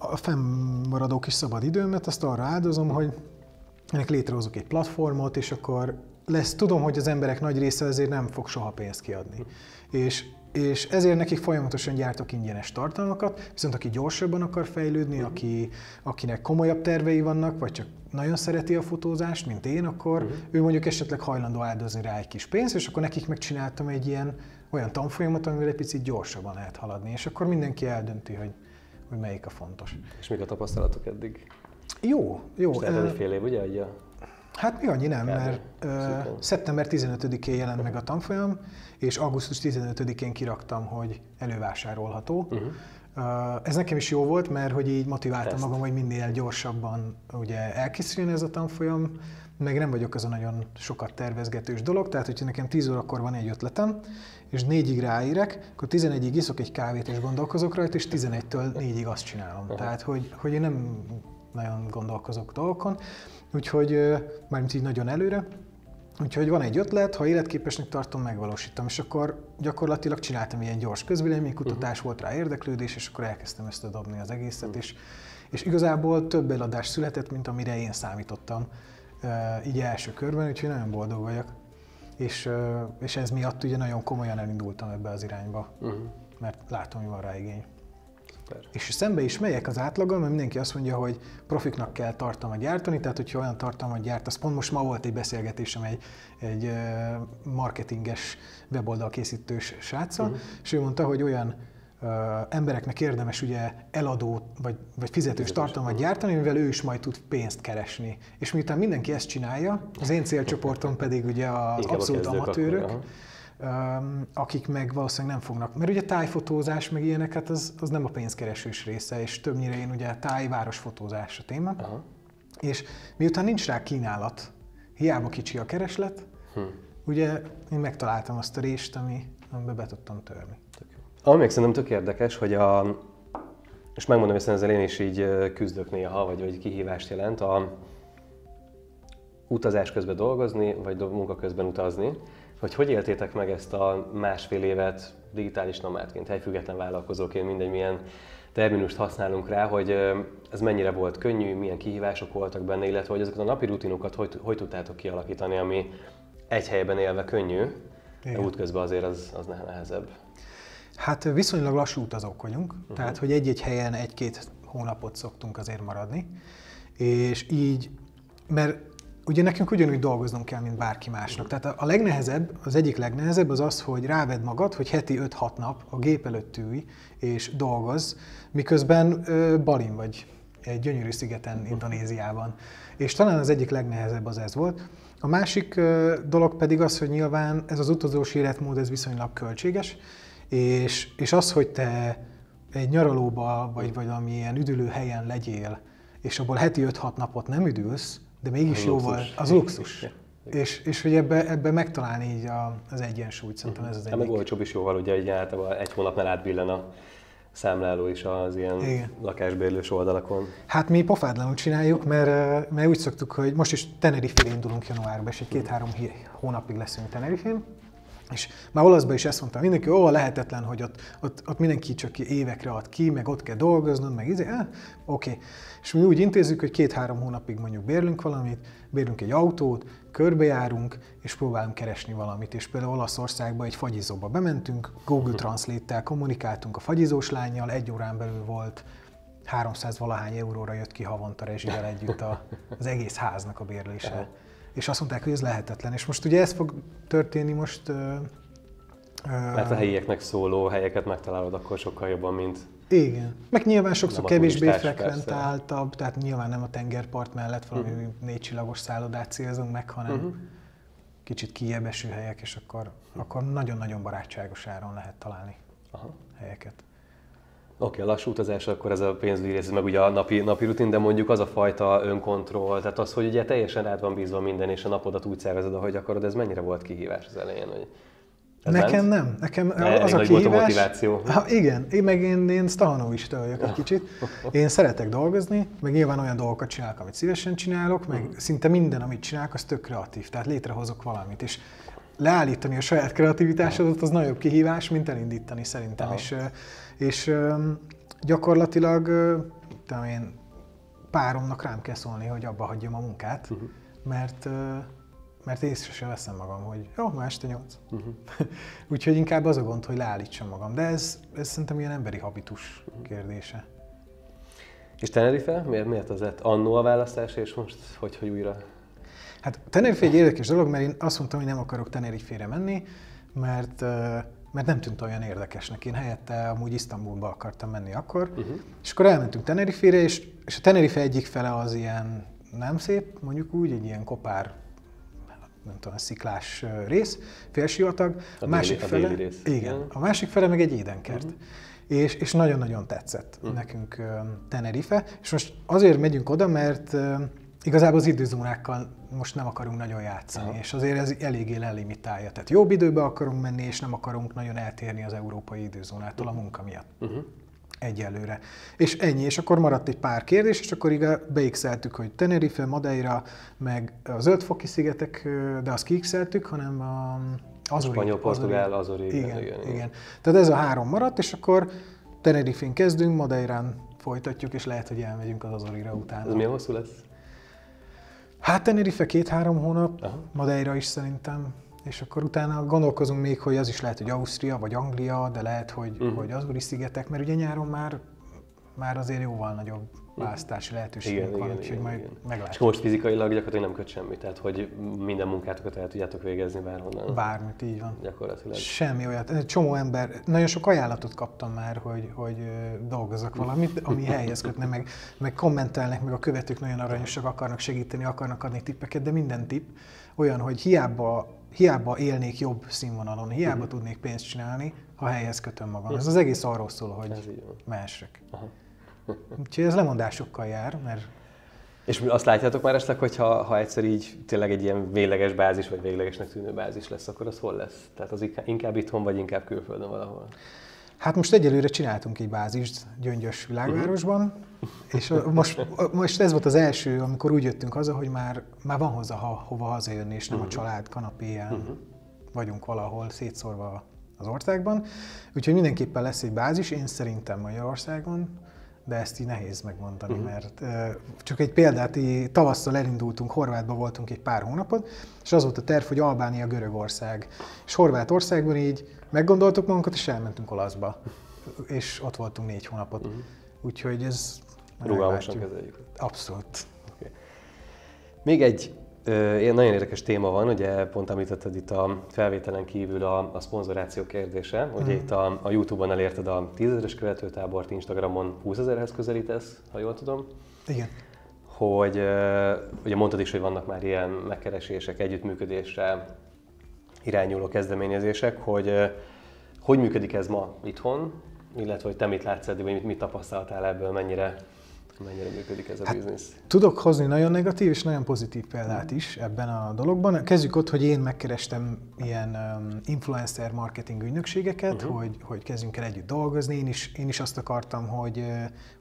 a fennmaradó kis szabad időmet azt arra áldozom, hogy ennek létrehozok egy platformot, és akkor lesz, tudom, hogy az emberek nagy része ezért nem fog soha pénzt kiadni. És, és ezért nekik folyamatosan gyártok ingyenes tartalmakat, viszont aki gyorsabban akar fejlődni, aki, akinek komolyabb tervei vannak, vagy csak nagyon szereti a fotózást, mint én, akkor uh-huh. ő mondjuk esetleg hajlandó áldozni rá egy kis pénzt, és akkor nekik megcsináltam egy ilyen olyan tanfolyamot, amivel egy picit gyorsabban lehet haladni, és akkor mindenki eldönti, hogy, hogy melyik a fontos. És mik a tapasztalatok eddig? Jó, jó. Lehet, hogy fél év, ugye? Ugye? Hát mi annyi nem, mert uh, szeptember 15-én jelent meg a tanfolyam, és augusztus 15-én kiraktam, hogy elővásárolható. Uh-huh. Uh, ez nekem is jó volt, mert hogy így motiváltam Teszt. magam, hogy minél gyorsabban ugye elkészüljön ez a tanfolyam, meg nem vagyok az a nagyon sokat tervezgetős dolog, tehát hogyha nekem 10 órakor van egy ötletem, és 4-ig ráírek, akkor 11-ig iszok egy kávét és gondolkozok rajta, és 11-től 4-ig azt csinálom. Uh-huh. Tehát, hogy, hogy én nem nagyon gondolkozok dolgokon, úgyhogy mármint így nagyon előre, Úgyhogy van egy ötlet, ha életképesnek tartom, megvalósítom. És akkor gyakorlatilag csináltam ilyen gyors közvéleménykutatás, uh-huh. volt rá érdeklődés, és akkor elkezdtem ezt a dobni az egészet, uh-huh. és, és igazából több eladás született, mint amire én számítottam így első körben, úgyhogy nagyon boldog vagyok. És, és ez miatt ugye nagyon komolyan elindultam ebbe az irányba, uh-huh. mert látom, hogy van rá igény. Szuper. És szembe is megyek az átlaggal, mert mindenki azt mondja, hogy profiknak kell tartalmat gyártani, tehát hogyha olyan tartalmat gyártasz, pont most ma volt egy beszélgetésem egy, egy marketinges weboldal készítős sráccal, uh-huh. és ő mondta, hogy olyan uh, embereknek érdemes ugye eladó vagy, vagy fizetős tartalmat gyártani, mivel ő is majd tud pénzt keresni. És miután mindenki ezt csinálja, az én célcsoportom pedig ugye az abszolút amatőrök, akkor, akik meg valószínűleg nem fognak. Mert ugye tájfotózás, meg ilyenek, hát az, az nem a pénzkeresős része, és többnyire én ugye tájvárosfotózás a téma. Aha. És miután nincs rá kínálat, hiába kicsi a kereslet, hm. ugye én megtaláltam azt a részt, ami, amiben be tudtam törni. Ami még szerintem tök érdekes, hogy a, és megmondom, hogy ezzel én is így küzdök néha, vagy, vagy kihívást jelent, a utazás közben dolgozni, vagy munka közben utazni hogy hogy éltétek meg ezt a másfél évet digitális nomádként, helyfüggetlen vállalkozóként, mindegy milyen terminust használunk rá, hogy ez mennyire volt könnyű, milyen kihívások voltak benne, illetve hogy ezeket a napi rutinokat hogy, hogy tudtátok kialakítani, ami egy helyben élve könnyű, de útközben azért az, az nehezebb. Hát viszonylag lassú utazók vagyunk, uh-huh. tehát hogy egy-egy helyen egy-két hónapot szoktunk azért maradni, és így, mert ugye nekünk ugyanúgy dolgoznunk kell, mint bárki másnak. Tehát a, legnehezebb, az egyik legnehezebb az az, hogy ráved magad, hogy heti 5-6 nap a gép előtt ülj és dolgoz, miközben ö, Balin vagy egy gyönyörű szigeten, Indonéziában. És talán az egyik legnehezebb az ez volt. A másik ö, dolog pedig az, hogy nyilván ez az utazós életmód, ez viszonylag költséges, és, és az, hogy te egy nyaralóba, vagy, vagy valamilyen üdülő helyen legyél, és abból heti 5-6 napot nem üdülsz, de mégis jó volt. Az luxus. És, és hogy ebbe, ebbe megtalálni így a, az egyensúlyt, szerintem ez az egyik. meg olcsóbb is jóval, ugye így általában egy hónapnál átbillen a számláló is az ilyen Igen. lakásbérlős oldalakon. Hát mi pofádlanul csináljuk, mert, mert úgy szoktuk, hogy most is Tenerife indulunk januárban, és egy két-három hónapig leszünk Tenerifén, és már olaszban is ezt mondtam, mindenki, ó, lehetetlen, hogy ott, ott, ott mindenki csak évekre ad ki, meg ott kell dolgoznod, meg izé, eh, oké. És mi úgy intézzük, hogy két-három hónapig mondjuk bérlünk valamit, bérlünk egy autót, körbejárunk, és próbálunk keresni valamit. És például Olaszországba egy fagyizóba bementünk, Google Translate-tel kommunikáltunk a fagyizós lányjal, egy órán belül volt 300 valahány euróra jött ki havonta rezsivel együtt a, az egész háznak a bérlése és azt mondták, hogy ez lehetetlen. És most ugye ez fog történni most... Mert a helyieknek szóló helyeket megtalálod akkor sokkal jobban, mint... Igen. Meg nyilván sokszor kevésbé frekventáltabb, tehát nyilván nem a tengerpart mellett valami uh-huh. négy csillagos szállodát célzunk meg, hanem uh-huh. kicsit kijebb eső helyek, és akkor, uh-huh. akkor nagyon-nagyon barátságos áron lehet találni Aha. helyeket. Oké, okay, lassú utazás, akkor ez a pénzügyi rész, meg ugye a napi, napi rutin, de mondjuk az a fajta önkontroll, tehát az, hogy ugye teljesen rád van bízva minden, és a napodat úgy szervezed, ahogy akarod, ez mennyire volt kihívás az elején? Hogy ez Nekem ment? nem. Nekem De az a kihívás... Volt a motiváció. Ha, igen, én meg én, én stahanóista vagyok egy kicsit. Én szeretek dolgozni, meg nyilván olyan dolgokat csinálok, amit szívesen csinálok, meg uh-huh. szinte minden, amit csinálok, az tök kreatív. Tehát létrehozok valamit. És leállítani a saját kreativitásodat az nagyobb kihívás, mint elindítani szerintem. Uh-huh. És és gyakorlatilag tudom én, páromnak rám kell szólni, hogy abba hagyjam a munkát, uh-huh. mert mert észre sem veszem magam, hogy jó, ma este nyolc. Uh-huh. Úgyhogy inkább az a gond, hogy leállítsam magam. De ez, ez szerintem ilyen emberi habitus uh-huh. kérdése. És Tenerife? Miért, miért az lett annó a választás, és most hogy, hogy újra? Hát Tenerife egy érdekes dolog, mert én azt mondtam, hogy nem akarok Tenerife-re menni, mert mert mert nem tűnt olyan érdekesnek. Én helyette amúgy Isztambulba akartam menni akkor, uh-huh. és akkor elmentünk Tenerife-re, és, és a Tenerife egyik fele az ilyen nem szép, mondjuk úgy, egy ilyen kopár nem tudom, sziklás rész, félsivatag. A, a másik déli, fele, a déli rész. Igen, a másik fele meg egy édenkert. Uh-huh. És, és nagyon-nagyon tetszett uh-huh. nekünk Tenerife, és most azért megyünk oda, mert igazából az időzónákkal most nem akarunk nagyon játszani, Aha. és azért ez eléggé lelimitálja. Tehát jobb időbe akarunk menni, és nem akarunk nagyon eltérni az európai időzónától a munka miatt. Uh-huh. Egyelőre. És ennyi, és akkor maradt egy pár kérdés, és akkor igen, beixeltük, hogy Tenerife, Madeira, meg a Zöldfoki szigetek, de azt kiixeltük, hanem a Azori. Spanyol, Portugál, Azori. Igen, igen, igen, igen. Tehát ez a három maradt, és akkor Tenerife-n kezdünk, Madeirán folytatjuk, és lehet, hogy elmegyünk az Azorira utána. Ez milyen hosszú lesz? Hát Tenerife két-három hónap, Aha. Madeira is szerintem, és akkor utána gondolkozunk még, hogy az is lehet, hogy Ausztria vagy Anglia, de lehet, hogy, uh-huh. hogy Azori szigetek, mert ugye nyáron már, már azért jóval nagyobb választási lehetőségek igen, van, úgyhogy majd meglátjuk. És most fizikailag gyakorlatilag nem köt semmit, tehát hogy minden munkátokat el tudjátok végezni bárhonnan. Bármit, így van. Gyakorlatilag. Semmi olyat. Csomó ember, nagyon sok ajánlatot kaptam már, hogy, hogy dolgozzak valamit, ami helyhez kötne, meg, meg kommentelnek, meg a követők nagyon aranyosak, akarnak segíteni, akarnak adni tippeket, de minden tipp olyan, hogy hiába hiába élnék jobb színvonalon, hiába uh-huh. tudnék pénzt csinálni, ha helyhez kötöm magam. Uh-huh. Ez az egész arról szól, hogy mehessek. Uh-huh. Úgyhogy ez lemondásokkal jár, mert... És azt látjátok már esetleg, hogy ha, ha egyszer így tényleg egy ilyen végleges bázis, vagy véglegesnek tűnő bázis lesz, akkor az hol lesz? Tehát az inkább itthon, vagy inkább külföldön valahol? Hát most egyelőre csináltunk egy bázist Gyöngyös világvárosban, uh-huh. és most, most ez volt az első, amikor úgy jöttünk haza, hogy már, már van hozzá ha, hova hazajönni, és nem uh-huh. a család kanapéján uh-huh. vagyunk valahol szétszórva az országban. Úgyhogy mindenképpen lesz egy bázis, én szerintem Magyarországon, de ezt így nehéz megmondani, uh-huh. mert csak egy példát, így tavasszal elindultunk, Horvátba voltunk egy pár hónapot, és az volt a terv, hogy Albánia, Görögország. És Horvátországban így meggondoltuk magunkat, és elmentünk Olaszba. És ott voltunk négy hónapot. Uh-huh. Úgyhogy ez... Rugalmasan kezeljük. Abszolút. Okay. Még egy Ilyen nagyon érdekes téma van, ugye pont említetted itt a felvételen kívül a, a szponzoráció kérdése. Ugye mm. itt a, a Youtube-on elérted a 10 ezeres követőtábort, Instagramon 20 ezerhez közelítesz, ha jól tudom. Igen. Hogy ugye mondtad is, hogy vannak már ilyen megkeresések, együttműködésre irányuló kezdeményezések, hogy hogy működik ez ma itthon, illetve hogy te mit látsz eddig, vagy mit, mit tapasztaltál ebből, mennyire mennyire működik ez a hát, biznisz? Tudok hozni nagyon negatív és nagyon pozitív példát is ebben a dologban. Kezdjük ott, hogy én megkerestem ilyen um, influencer marketing ügynökségeket, uh-huh. hogy, hogy kezdjünk el együtt dolgozni. Én is, én is azt akartam, hogy,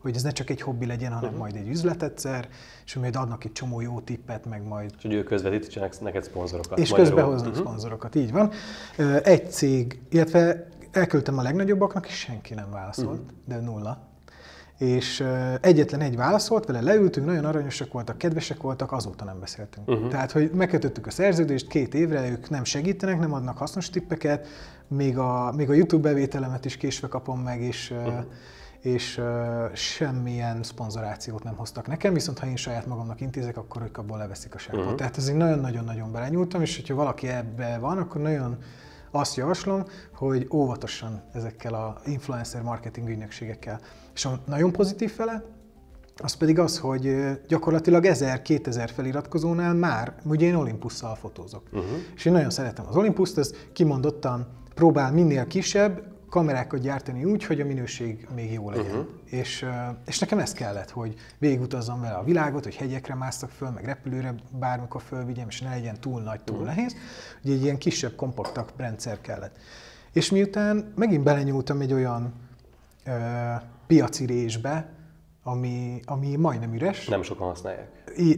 hogy ez ne csak egy hobbi legyen, hanem uh-huh. majd egy üzlet egyszer, és majd adnak egy csomó jó tippet, meg majd... És hogy ők közvetítsenek neked szponzorokat. És közben hoznak uh-huh. szponzorokat, így van. Egy cég, illetve elküldtem a legnagyobbaknak, és senki nem válaszolt, uh-huh. de nulla és egyetlen egy válaszolt, vele leültünk, nagyon aranyosak voltak, kedvesek voltak, azóta nem beszéltünk. Uh-huh. Tehát, hogy megkötöttük a szerződést két évre, ők nem segítenek, nem adnak hasznos tippeket, még a, még a YouTube bevételemet is késve kapom meg, és, uh-huh. és uh, semmilyen szponzorációt nem hoztak nekem, viszont ha én saját magamnak intézek, akkor ők abból leveszik a sápot. Uh-huh. Tehát ezért nagyon-nagyon-nagyon belenyúltam, és hogyha valaki ebbe van, akkor nagyon azt javaslom, hogy óvatosan ezekkel a influencer marketing ügynökségekkel. És a nagyon pozitív fele, az pedig az, hogy gyakorlatilag 1000-2000 feliratkozónál már, ugye én Olympusszal fotózok. Uh-huh. És én nagyon szeretem az Olympuszt, ez kimondottan próbál minél kisebb, kamerákat gyártani úgy, hogy a minőség még jó legyen. Uh-huh. És, és nekem ez kellett, hogy végigutazzam vele a világot, hogy hegyekre másztak föl, meg repülőre bármikor fölvigyem, és ne legyen túl nagy, túl uh-huh. nehéz. Ugye egy ilyen kisebb, kompaktabb rendszer kellett. És miután megint belenyúltam egy olyan ö, piaci résbe, ami, ami majdnem üres. Nem sokan használják.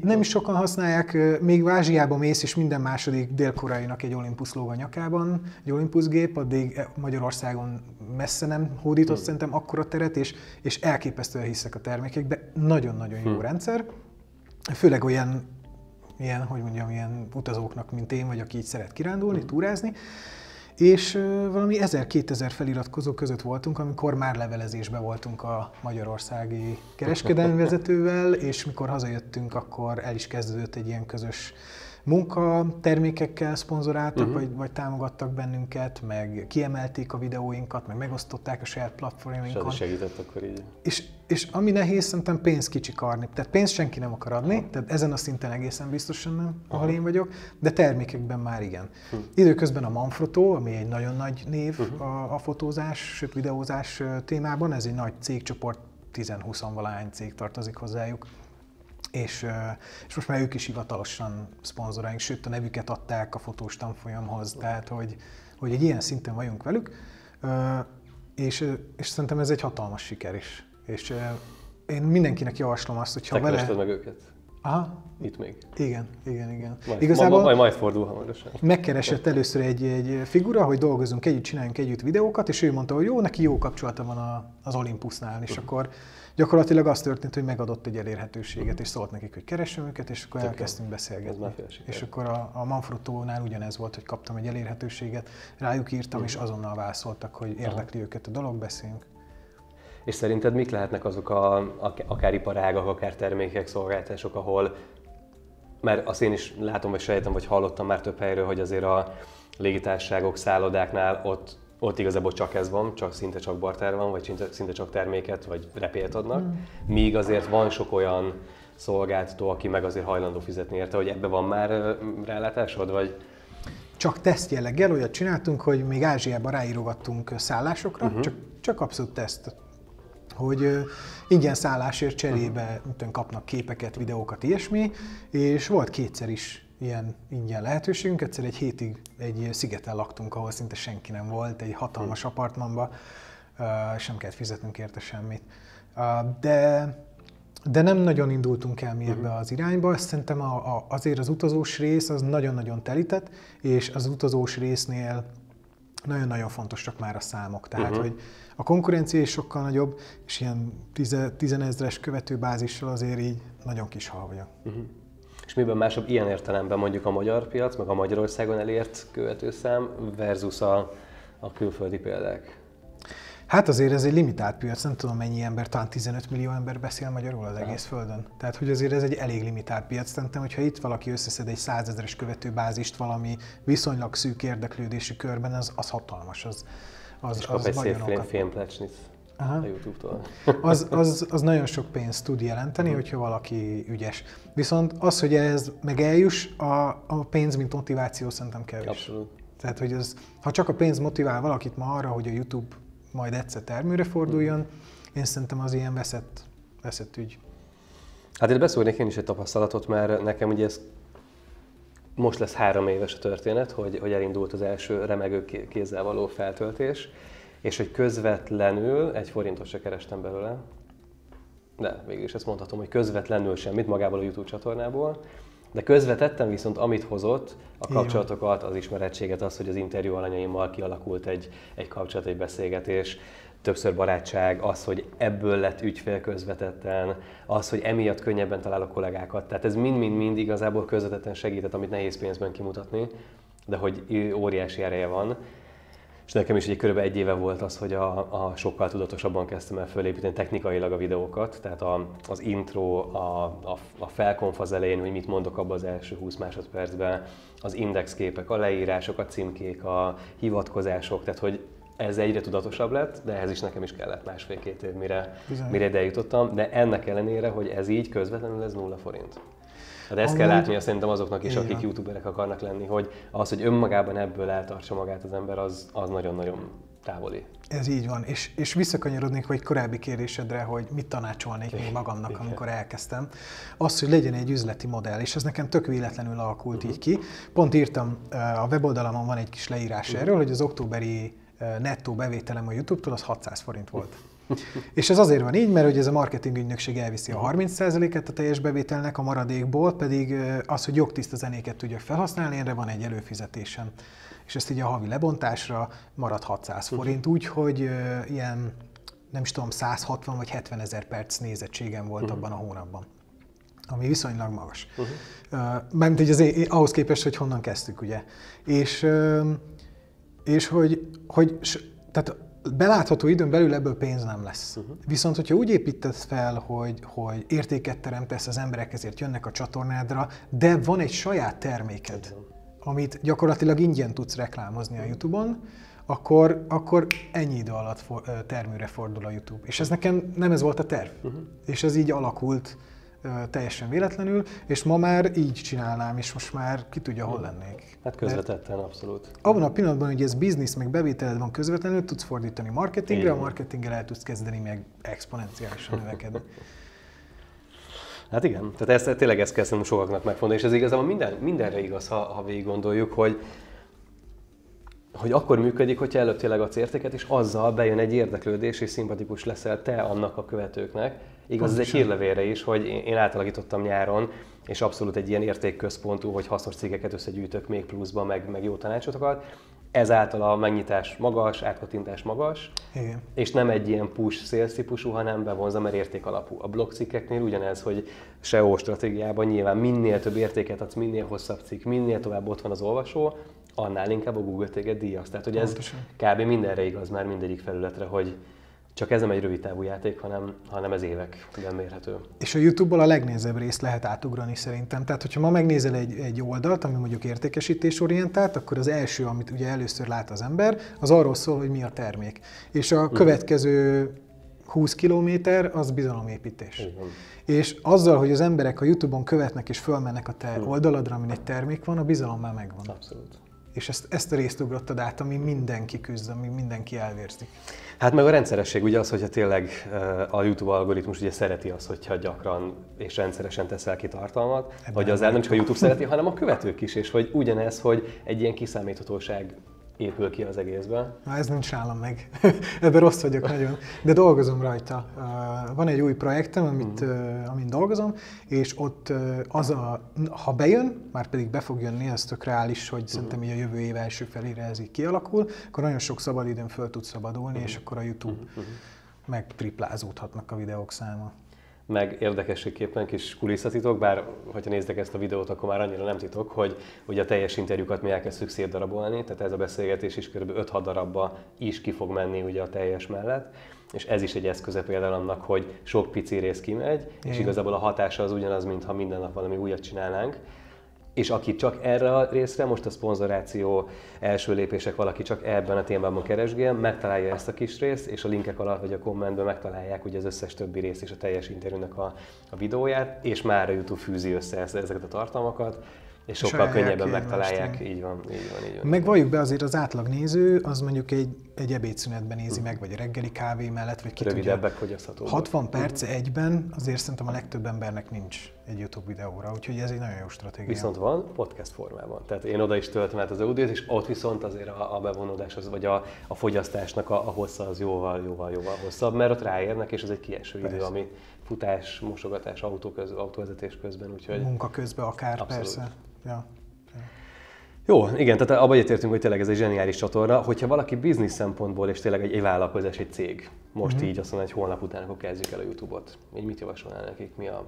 Nem is sokan használják, még Ázsiában mész, és minden második dél-koreainak egy Olympus lóg a nyakában, egy Olympus gép, addig e, Magyarországon messze nem hódított hmm. szerintem akkora teret, és, és elképesztően hiszek a termékekbe. Nagyon-nagyon jó hmm. rendszer, főleg olyan ilyen, hogy mondjam, ilyen utazóknak, mint én, vagy aki így szeret kirándulni, hmm. túrázni, és valami 1000-2000 feliratkozó között voltunk, amikor már levelezésben voltunk a magyarországi kereskedelmi vezetővel, és mikor hazajöttünk, akkor el is kezdődött egy ilyen közös munkatermékekkel szponzoráltak, uh-huh. vagy, vagy támogattak bennünket, meg kiemelték a videóinkat, meg megosztották a saját platformjainkon. És segített akkor így. És, és ami nehéz, szerintem pénzt kicsikarni. Tehát pénzt senki nem akar adni, uh-huh. tehát ezen a szinten egészen biztosan nem, ahol uh-huh. én vagyok, de termékekben már igen. Uh-huh. Időközben a Manfrotto, ami egy nagyon nagy név uh-huh. a, a fotózás, sőt videózás témában, ez egy nagy cégcsoport, 10-20 valány cég tartozik hozzájuk és, és most már ők is hivatalosan szponzoráink, sőt a nevüket adták a fotós tanfolyamhoz, tehát hogy, hogy egy ilyen szinten vagyunk velük, és, és szerintem ez egy hatalmas siker is. És én mindenkinek javaslom azt, hogy ha vele... meg őket? Aha. Itt még. Igen, igen, igen. Majd, Igazából majd, majd fordul hamarosan. Megkeresett először egy, egy figura, hogy dolgozunk együtt, csináljunk együtt videókat, és ő mondta, hogy jó, neki jó kapcsolata van a, az Olympusnál, és uh-huh. akkor gyakorlatilag az történt, hogy megadott egy elérhetőséget, és szólt nekik, hogy keressem őket, és akkor Tök elkezdtünk beszélgetni. És akkor a, a Manfrotto-nál ugyanez volt, hogy kaptam egy elérhetőséget, rájuk írtam, és azonnal válaszoltak, hogy érdekli őket a dolog, beszéljünk. És szerinted mik lehetnek azok a, akár iparágak, akár termékek, szolgáltások, ahol, mert azt én is látom, vagy sejtem, vagy hallottam már több helyről, hogy azért a légitárságok, szállodáknál ott ott igazából csak ez van, csak szinte csak barter van, vagy szinte, szinte csak terméket, vagy repélt adnak. Mm. Míg azért van sok olyan szolgáltató, aki meg azért hajlandó fizetni érte, hogy ebbe van már rálátásod, vagy? Csak teszt jelleggel, olyat csináltunk, hogy még Ázsiában ráírogattunk szállásokra, uh-huh. csak, csak abszolút teszt. Hogy uh, ingyen szállásért cserébe uh-huh. kapnak képeket, videókat, ilyesmi, és volt kétszer is ilyen ingyen lehetőségünk. Egyszer egy hétig egy szigeten laktunk, ahol szinte senki nem volt, egy hatalmas hmm. apartmanba, sem kellett fizetnünk érte semmit. De, de nem nagyon indultunk el mi hmm. ebbe az irányba. Szerintem a, a, azért az utazós rész az nagyon-nagyon telített, és az utazós résznél nagyon-nagyon fontosak már a számok. Tehát, uh-huh. hogy a konkurencia is sokkal nagyobb, és ilyen tizenezres követőbázissal azért így nagyon kis hal vagyok. Uh-huh. És miben másabb ilyen értelemben mondjuk a magyar piac, meg a Magyarországon elért követőszám versus a, a külföldi példák? Hát azért ez egy limitált piac, nem tudom mennyi ember, talán 15 millió ember beszél magyarul az egész földön. Tehát, hogy azért ez egy elég limitált piac. Szerintem, hogyha itt valaki összeszed egy százezeres követőbázist valami viszonylag szűk érdeklődési körben, az, az hatalmas. Az, az, És kap az egy szép. Aha. a YouTube-tól. Az, az, az nagyon sok pénzt tud jelenteni, uh-huh. hogyha valaki ügyes. Viszont az, hogy ez meg eljuss, a, a pénz, mint motiváció szerintem kevés. Abszolút. Tehát, hogy az, ha csak a pénz motivál valakit ma arra, hogy a YouTube majd egyszer termőre forduljon, én szerintem az ilyen veszett, veszett ügy. Hát itt beszólnék én is egy tapasztalatot, mert nekem ugye ez most lesz három éves a történet, hogy, hogy elindult az első remegő kézzel való feltöltés, és hogy közvetlenül egy forintot se kerestem belőle, de végül is ezt mondhatom, hogy közvetlenül semmit magából a YouTube csatornából, de közvetettem viszont amit hozott, a kapcsolatokat, az ismerettséget, az, hogy az interjú alanyaimmal kialakult egy, egy kapcsolat, egy beszélgetés, többször barátság, az, hogy ebből lett ügyfél közvetetten, az, hogy emiatt könnyebben találok kollégákat. Tehát ez mind-mind-mind igazából közvetetten segített, amit nehéz pénzben kimutatni, de hogy óriási ereje van. És nekem is egy körülbelül egy éve volt az, hogy a, a sokkal tudatosabban kezdtem el fölépíteni technikailag a videókat, tehát a, az intro, a, a, a felkonf az elején, hogy mit mondok abban az első 20 másodpercben, az indexképek, a leírások, a címkék, a hivatkozások, tehát hogy ez egyre tudatosabb lett, de ehhez is nekem is kellett másfél-két év, mire, mire ide jutottam, de ennek ellenére, hogy ez így közvetlenül ez nulla forint. Hát ezt kell látni szerintem azoknak is, akik youtuberek akarnak lenni, hogy az, hogy önmagában ebből eltartsa magát az ember, az, az nagyon-nagyon távoli. Ez így van, és, és visszakanyarodnék egy korábbi kérdésedre, hogy mit tanácsolnék még magamnak, Igen. amikor elkezdtem. Az, hogy legyen egy üzleti modell, és ez nekem tök véletlenül alakult uh-huh. így ki. Pont írtam, a weboldalamon van egy kis leírás uh-huh. erről, hogy az októberi nettó bevételem a YouTube-tól az 600 forint volt. És ez azért van így, mert hogy ez a marketing ügynökség elviszi a 30%-et a teljes bevételnek, a maradékból pedig az, hogy jogtiszta zenéket tudjak felhasználni, erre van egy előfizetésem. És ezt így a havi lebontásra marad 600 forint, úgyhogy ilyen nem is tudom, 160 vagy 70 ezer perc nézettségem volt uh-huh. abban a hónapban ami viszonylag magas. Uh-huh. Mármint hogy az, ahhoz képest, hogy honnan kezdtük, ugye. És, és hogy, hogy tehát belátható időn belül ebből pénz nem lesz. Uh-huh. Viszont, hogyha úgy építed fel, hogy, hogy értéket teremtesz, az emberek ezért jönnek a csatornádra, de van egy saját terméked, amit gyakorlatilag ingyen tudsz reklámozni a YouTube-on, akkor, akkor ennyi idő alatt for, termőre fordul a YouTube. És ez nekem nem ez volt a terv. Uh-huh. És ez így alakult teljesen véletlenül, és ma már így csinálnám, és most már ki tudja, hol lennék. Hát közvetetten, abszolút. Abban a pillanatban, hogy ez biznisz, meg bevételed van közvetlenül, tudsz fordítani marketingre, a marketinggel el tudsz kezdeni meg exponenciálisan növekedni. Hát igen, tehát ezt, tényleg ezt kezdtem sokaknak megfogni, és ez igazából minden, mindenre igaz, ha, ha végig gondoljuk, hogy, hogy akkor működik, hogyha előtt tényleg adsz értéket, és azzal bejön egy érdeklődés, és szimpatikus leszel te annak a követőknek. Igaz, ez egy hírlevére is, hogy én átalakítottam nyáron, és abszolút egy ilyen értékközpontú, hogy hasznos cikkeket összegyűjtök még pluszban, meg, meg jó tanácsotokat. Ezáltal a megnyitás magas, átkattintás magas, Igen. és nem egy ilyen push sales típusú, hanem bevonza, mert érték alapú. A blogcikkeknél ugyanez, hogy SEO stratégiában nyilván minél több értéket adsz, minél hosszabb cikk, minél tovább ott van az olvasó, annál inkább a Google téged díjaz. Tehát, hogy ez Pontosan. kb. mindenre igaz már mindegyik felületre, hogy csak ez nem egy rövid távú játék, hanem, hanem ez években mérhető. És a YouTube-ból a legnézebb részt lehet átugrani szerintem. Tehát, hogyha ma megnézel egy, egy oldalt, ami mondjuk értékesítés orientált, akkor az első, amit ugye először lát az ember, az arról szól, hogy mi a termék. És a mhm. következő 20 kilométer az bizalomépítés. Igen. És azzal, hogy az emberek a YouTube-on követnek és fölmennek a te mhm. oldaladra, amin egy termék van, a bizalom már megvan. Abszolút és ezt, ezt a részt ugrottad át, ami mindenki küzd, ami mindenki elvérzi. Hát meg a rendszeresség ugye az, hogyha tényleg eh, a YouTube algoritmus ugye szereti azt, hogyha gyakran és rendszeresen teszel ki tartalmat, Ebben vagy az nem csak a YouTube szereti, hanem a követők is, és hogy ugyanez, hogy egy ilyen kiszámíthatóság épül ki az egészben. Na, ez nincs nálam meg. Ebben rossz vagyok nagyon, de dolgozom rajta. Van egy új projektem, amit, mm. amin dolgozom, és ott az a, ha bejön, már pedig be fog jönni, ez tök reális, hogy mm. szerintem így a jövő év első felére ez így kialakul, akkor nagyon sok szabadidőn föl tud szabadulni, mm. és akkor a YouTube mm. meg triplázódhatnak a videók száma meg érdekességképpen kis kulisszatitok, bár hogyha néztek ezt a videót, akkor már annyira nem titok, hogy ugye a teljes interjúkat mi elkezdtük szétdarabolni, tehát ez a beszélgetés is kb. 5-6 darabba is ki fog menni ugye a teljes mellett, és ez is egy eszköze például annak, hogy sok pici rész kimegy, Igen. és igazából a hatása az ugyanaz, mintha minden nap valami újat csinálnánk, és aki csak erre a részre, most a szponzoráció első lépések, valaki csak ebben a témában keresgél, megtalálja ezt a kis részt, és a linkek alatt vagy a kommentben megtalálják ugye az összes többi részt és a teljes interjúnak a, a videóját, és már a YouTube fűzi össze ezeket a tartalmakat, és sokkal könnyebben megtalálják. Így van, így van, így van. Meg valljuk be azért az átlag néző, az mondjuk egy, egy ebédszünetben nézi meg, vagy a reggeli kávé mellett, vagy ki Rövidebbek fogyasztható. 60 perc egyben azért szerintem a legtöbb embernek nincs egy YouTube videóra, úgyhogy ez egy nagyon jó stratégia. Viszont van podcast formában. Tehát én oda is töltöm át az audiót, és ott viszont azért a, a bevonódás, az, vagy a, a fogyasztásnak a, a hossza az jóval, jóval, jóval hosszabb, mert ott ráérnek, és ez egy kieső Persze. idő, ami futás, mosogatás, autó köz, autóvezetés közben. Úgyhogy Munka közben akár, abszolút. persze. Ja. Jó, igen, tehát abban egyetértünk, hogy tényleg ez egy zseniális csatorna. Hogyha valaki biznisz szempontból, és tényleg egy, egy vállalkozás, egy cég, most mm-hmm. így azt mondja, hogy holnap után akkor kezdjük el a YouTube-ot. Így mit javasolnál nekik? Mi a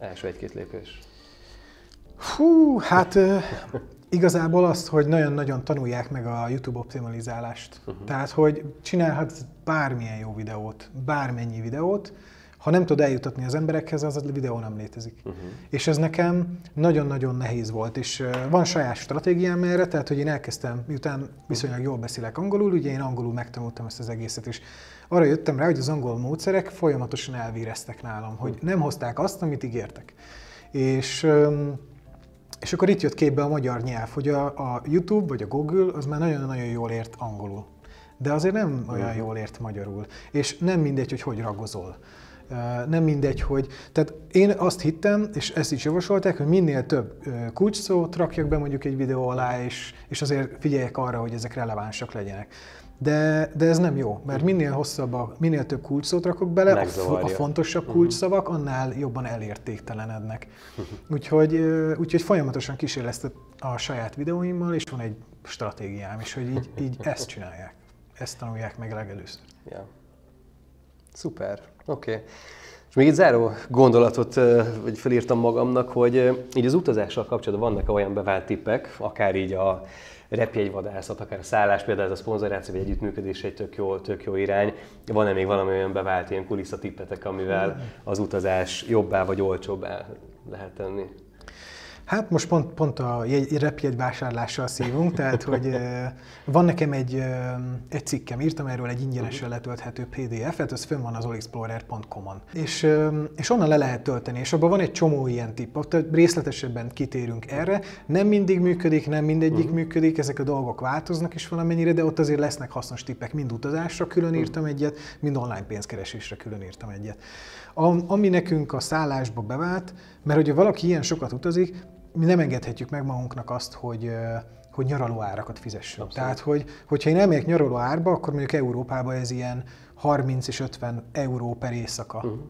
első egy-két lépés? Hú, hát igazából azt, hogy nagyon-nagyon tanulják meg a YouTube optimalizálást. Uh-huh. Tehát, hogy csinálhatsz bármilyen jó videót, bármennyi videót, ha nem tud eljutatni az emberekhez, az a videó nem létezik. Uh-huh. És ez nekem nagyon-nagyon nehéz volt, és van saját stratégiám erre, tehát hogy én elkezdtem, miután viszonylag jól beszélek angolul, ugye én angolul megtanultam ezt az egészet, és arra jöttem rá, hogy az angol módszerek folyamatosan elvéreztek nálam, hogy nem hozták azt, amit ígértek. És és akkor itt jött képbe a magyar nyelv, hogy a, a YouTube vagy a Google az már nagyon-nagyon jól ért angolul. De azért nem olyan jól ért magyarul. És nem mindegy, hogy hogy ragozol. Nem mindegy, hogy... Tehát én azt hittem, és ezt is javasolták, hogy minél több kulcsszót rakjak be mondjuk egy videó alá, és, és azért figyeljek arra, hogy ezek relevánsak legyenek. De, de ez nem jó, mert minél hosszabb, a, minél több kulcsszót rakok bele, a, a fontosabb mhm. kulcsszavak, annál jobban elértéktelenednek. Úgyhogy, úgyhogy folyamatosan kísérleztet a saját videóimmal, és van egy stratégiám is, hogy így, így ezt csinálják. Ezt tanulják meg legelőször. Ja. Szuper, oké. Okay. És még egy záró gondolatot vagy felírtam magamnak, hogy így az utazással kapcsolatban vannak olyan bevált tippek, akár így a repjegyvadászat, akár a szállás, például ez a szponzoráció vagy együttműködés egy tök jó, tök jó irány. Van-e még valami olyan bevált ilyen kulisszatippetek, amivel az utazás jobbá vagy olcsóbbá lehet tenni? Hát most pont, pont a repjegy vásárlással szívunk, tehát hogy van nekem egy, egy cikkem, írtam erről egy ingyenesen letölthető PDF-et, ez fönn van az allexplorer.com-on. És, és onnan le lehet tölteni, és abban van egy csomó ilyen tipp, ott részletesebben kitérünk erre. Nem mindig működik, nem mindegyik uh-huh. működik, ezek a dolgok változnak is valamennyire, de ott azért lesznek hasznos tippek, mind utazásra külön írtam egyet, mind online pénzkeresésre külön írtam egyet. Ami nekünk a szállásba bevált, mert hogyha valaki ilyen sokat utazik, mi nem engedhetjük meg magunknak azt, hogy, hogy nyaraló árakat fizessünk. Abszolút. Tehát, hogy, hogyha én elmegyek nyaraló árba, akkor mondjuk Európában ez ilyen 30 és 50 euró per éjszaka. Uh-huh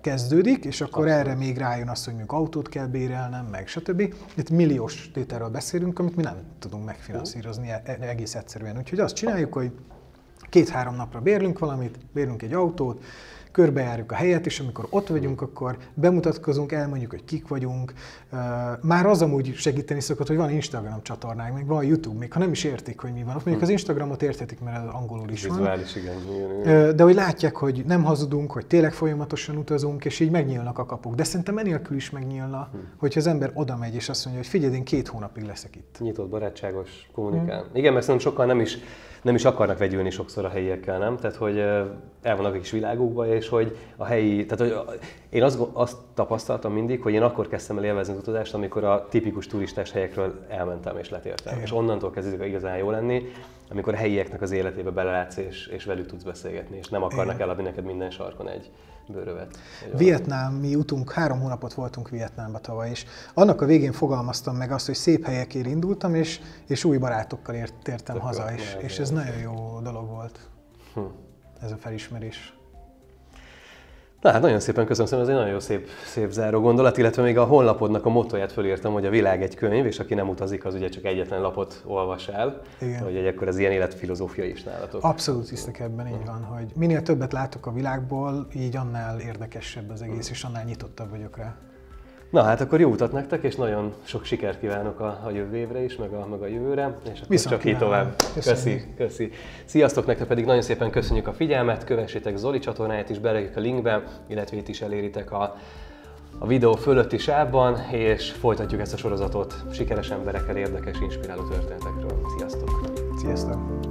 kezdődik, és akkor Abszolút. erre még rájön az, hogy mondjuk autót kell bérelnem, meg stb. Itt milliós tételről beszélünk, amit mi nem tudunk megfinanszírozni e, egész egyszerűen. Úgyhogy azt csináljuk, hogy két-három napra bérlünk valamit, bérünk egy autót, körbejárjuk a helyet, és amikor ott vagyunk, akkor bemutatkozunk, elmondjuk, hogy kik vagyunk. Már az amúgy segíteni szokott, hogy van Instagram csatornánk, meg van YouTube, még ha nem is értik, hogy mi van. Ott mondjuk az Instagramot érthetik, mert az angolul is Vizuális, van. Igen, igen. De hogy látják, hogy nem hazudunk, hogy tényleg folyamatosan utazunk, és így megnyílnak a kapuk. De szerintem enélkül is megnyílna, hm. hogyha az ember oda megy, és azt mondja, hogy figyelj, én két hónapig leszek itt. Nyitott, barátságos, kommunikál. Hm. Igen, mert szerintem sokan nem is nem is akarnak vegyülni sokszor a helyiekkel, nem? Tehát, hogy el vannak egy kis világukba, és hogy a helyi, tehát hogy én azt, azt tapasztaltam mindig, hogy én akkor kezdtem el élvezni az utazást, amikor a tipikus turistás helyekről elmentem és letértem. Igen. És onnantól kezdődik igazán jó lenni, amikor a helyieknek az életébe belelátsz, és, és velük tudsz beszélgetni, és nem akarnak Igen. eladni neked minden sarkon egy bőrövet. Vietnám, mi utunk, három hónapot voltunk Vietnámba tavaly, és annak a végén fogalmaztam meg azt, hogy szép helyekért indultam, és, és új barátokkal ért, tértem Tök haza, és, és ez nagyon jó dolog volt. Hm. Ez a felismerés. Na hát nagyon szépen köszönöm, szerintem ez egy nagyon jó szép, szép záró gondolat, illetve még a honlapodnak a motóját fölírtam, hogy a világ egy könyv, és aki nem utazik, az ugye csak egyetlen lapot olvas el. Igen. Hogy akkor az ilyen életfilozófia is nálatok. Abszolút hiszek ebben, így van, hogy minél többet látok a világból, így annál érdekesebb az egész, és annál nyitottabb vagyok rá. Na hát akkor jó utat nektek, és nagyon sok sikert kívánok a, a jövő évre is, meg a, meg a jövőre, és akkor Viszont csak így tovább. Köszi, köszi. Sziasztok, nektek pedig nagyon szépen köszönjük a figyelmet, kövessétek Zoli csatornáját is, berakjuk a linkbe, illetve itt is eléritek a, a videó fölötti sávban, és folytatjuk ezt a sorozatot sikeres emberekkel érdekes, inspiráló történetekről. Sziasztok! Sziasztok!